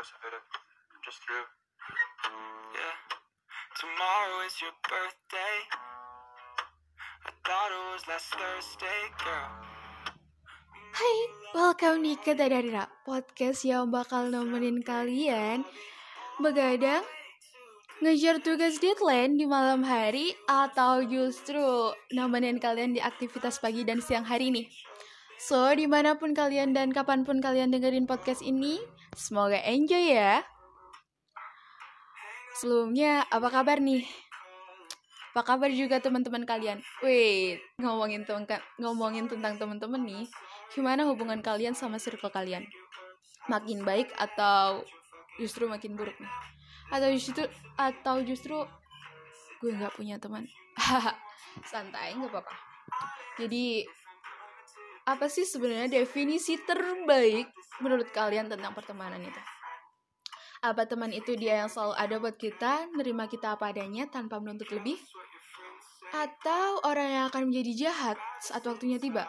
of it. I'm just through. Yeah. Tomorrow is your birthday. I thought it was last Thursday, girl. Hai, welcome di Kedadarira Podcast yang bakal nemenin kalian Begadang Ngejar tugas deadline di malam hari Atau justru nemenin kalian di aktivitas pagi dan siang hari nih So, di mana pun kalian dan kapan pun kalian dengerin podcast ini Semoga enjoy ya Sebelumnya, apa kabar nih? Apa kabar juga teman-teman kalian? Wait, ngomongin temen, ngomongin tentang teman-teman nih. Gimana hubungan kalian sama circle kalian? Makin baik atau justru makin buruk nih? Atau justru atau justru gue nggak punya teman? Santai, nggak apa-apa. Jadi apa sih sebenarnya definisi terbaik menurut kalian tentang pertemanan itu? Apa teman itu dia yang selalu ada buat kita, nerima kita apa adanya tanpa menuntut lebih? Atau orang yang akan menjadi jahat saat waktunya tiba?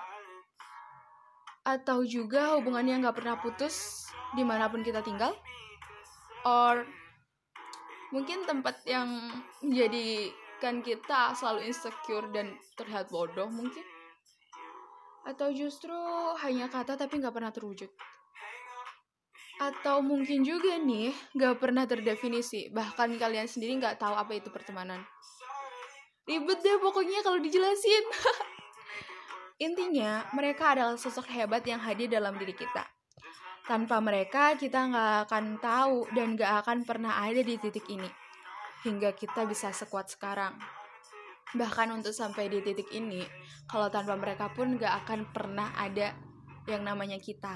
Atau juga hubungan yang gak pernah putus di mana pun kita tinggal? Or mungkin tempat yang menjadikan kita selalu insecure dan terlihat bodoh mungkin? Atau justru hanya kata tapi gak pernah terwujud? Atau mungkin juga nih, gak pernah terdefinisi. Bahkan kalian sendiri gak tahu apa itu pertemanan. Ribet deh pokoknya kalau dijelasin. Intinya, mereka adalah sosok hebat yang hadir dalam diri kita. Tanpa mereka, kita gak akan tahu dan gak akan pernah ada di titik ini. Hingga kita bisa sekuat sekarang. Bahkan untuk sampai di titik ini, kalau tanpa mereka pun gak akan pernah ada yang namanya kita.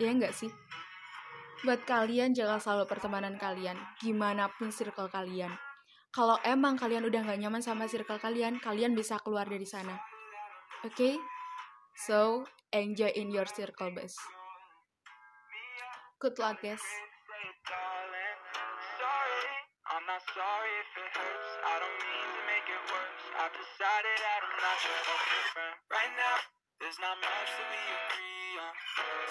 Ya nggak sih? Buat kalian jaga selalu pertemanan kalian, gimana pun circle kalian. Kalau emang kalian udah gak nyaman sama circle kalian, kalian bisa keluar dari sana. Oke? Okay? So, enjoy in your circle, best. Good luck, guys. Not sorry if it hurts. I don't mean to make it worse. I've decided that I'm not your only friend. Right now, there's not much that we agree on.